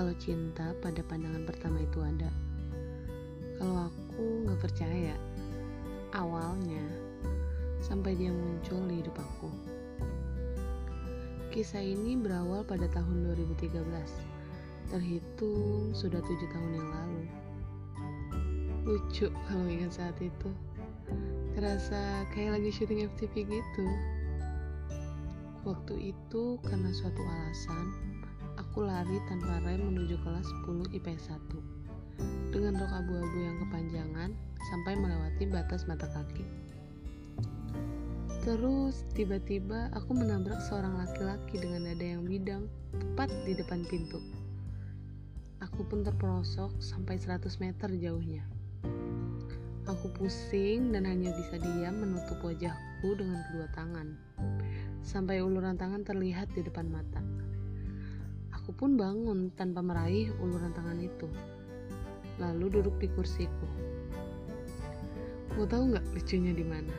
kalau cinta pada pandangan pertama itu ada. Kalau aku nggak percaya, awalnya sampai dia muncul di hidup aku. Kisah ini berawal pada tahun 2013, terhitung sudah tujuh tahun yang lalu. Lucu kalau ingat saat itu, terasa kayak lagi syuting FTV gitu. Waktu itu karena suatu alasan, lari tanpa rem menuju kelas 10 IPS 1 dengan rok abu-abu yang kepanjangan sampai melewati batas mata kaki. Terus tiba-tiba aku menabrak seorang laki-laki dengan dada yang bidang tepat di depan pintu. Aku pun terperosok sampai 100 meter jauhnya. Aku pusing dan hanya bisa diam menutup wajahku dengan kedua tangan sampai uluran tangan terlihat di depan mata. Aku pun bangun tanpa meraih uluran tangan itu. Lalu duduk di kursiku. Mau tahu nggak lucunya di mana?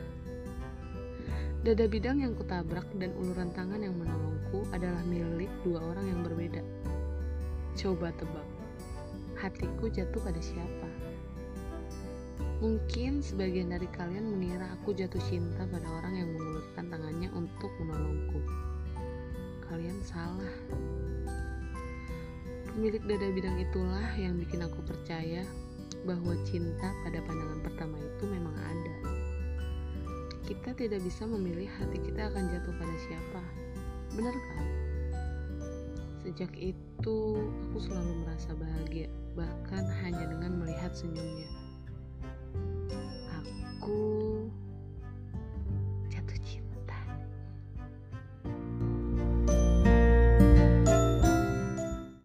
Dada bidang yang kutabrak dan uluran tangan yang menolongku adalah milik dua orang yang berbeda. Coba tebak, hatiku jatuh pada siapa? Mungkin sebagian dari kalian mengira aku jatuh cinta pada orang yang mengulurkan tangannya untuk menolongku. Kalian salah. Pemilik dada bidang itulah yang bikin aku percaya bahwa cinta pada pandangan pertama itu memang ada. Kita tidak bisa memilih hati kita akan jatuh pada siapa. Benar kan? Sejak itu, aku selalu merasa bahagia, bahkan hanya dengan melihat senyumnya.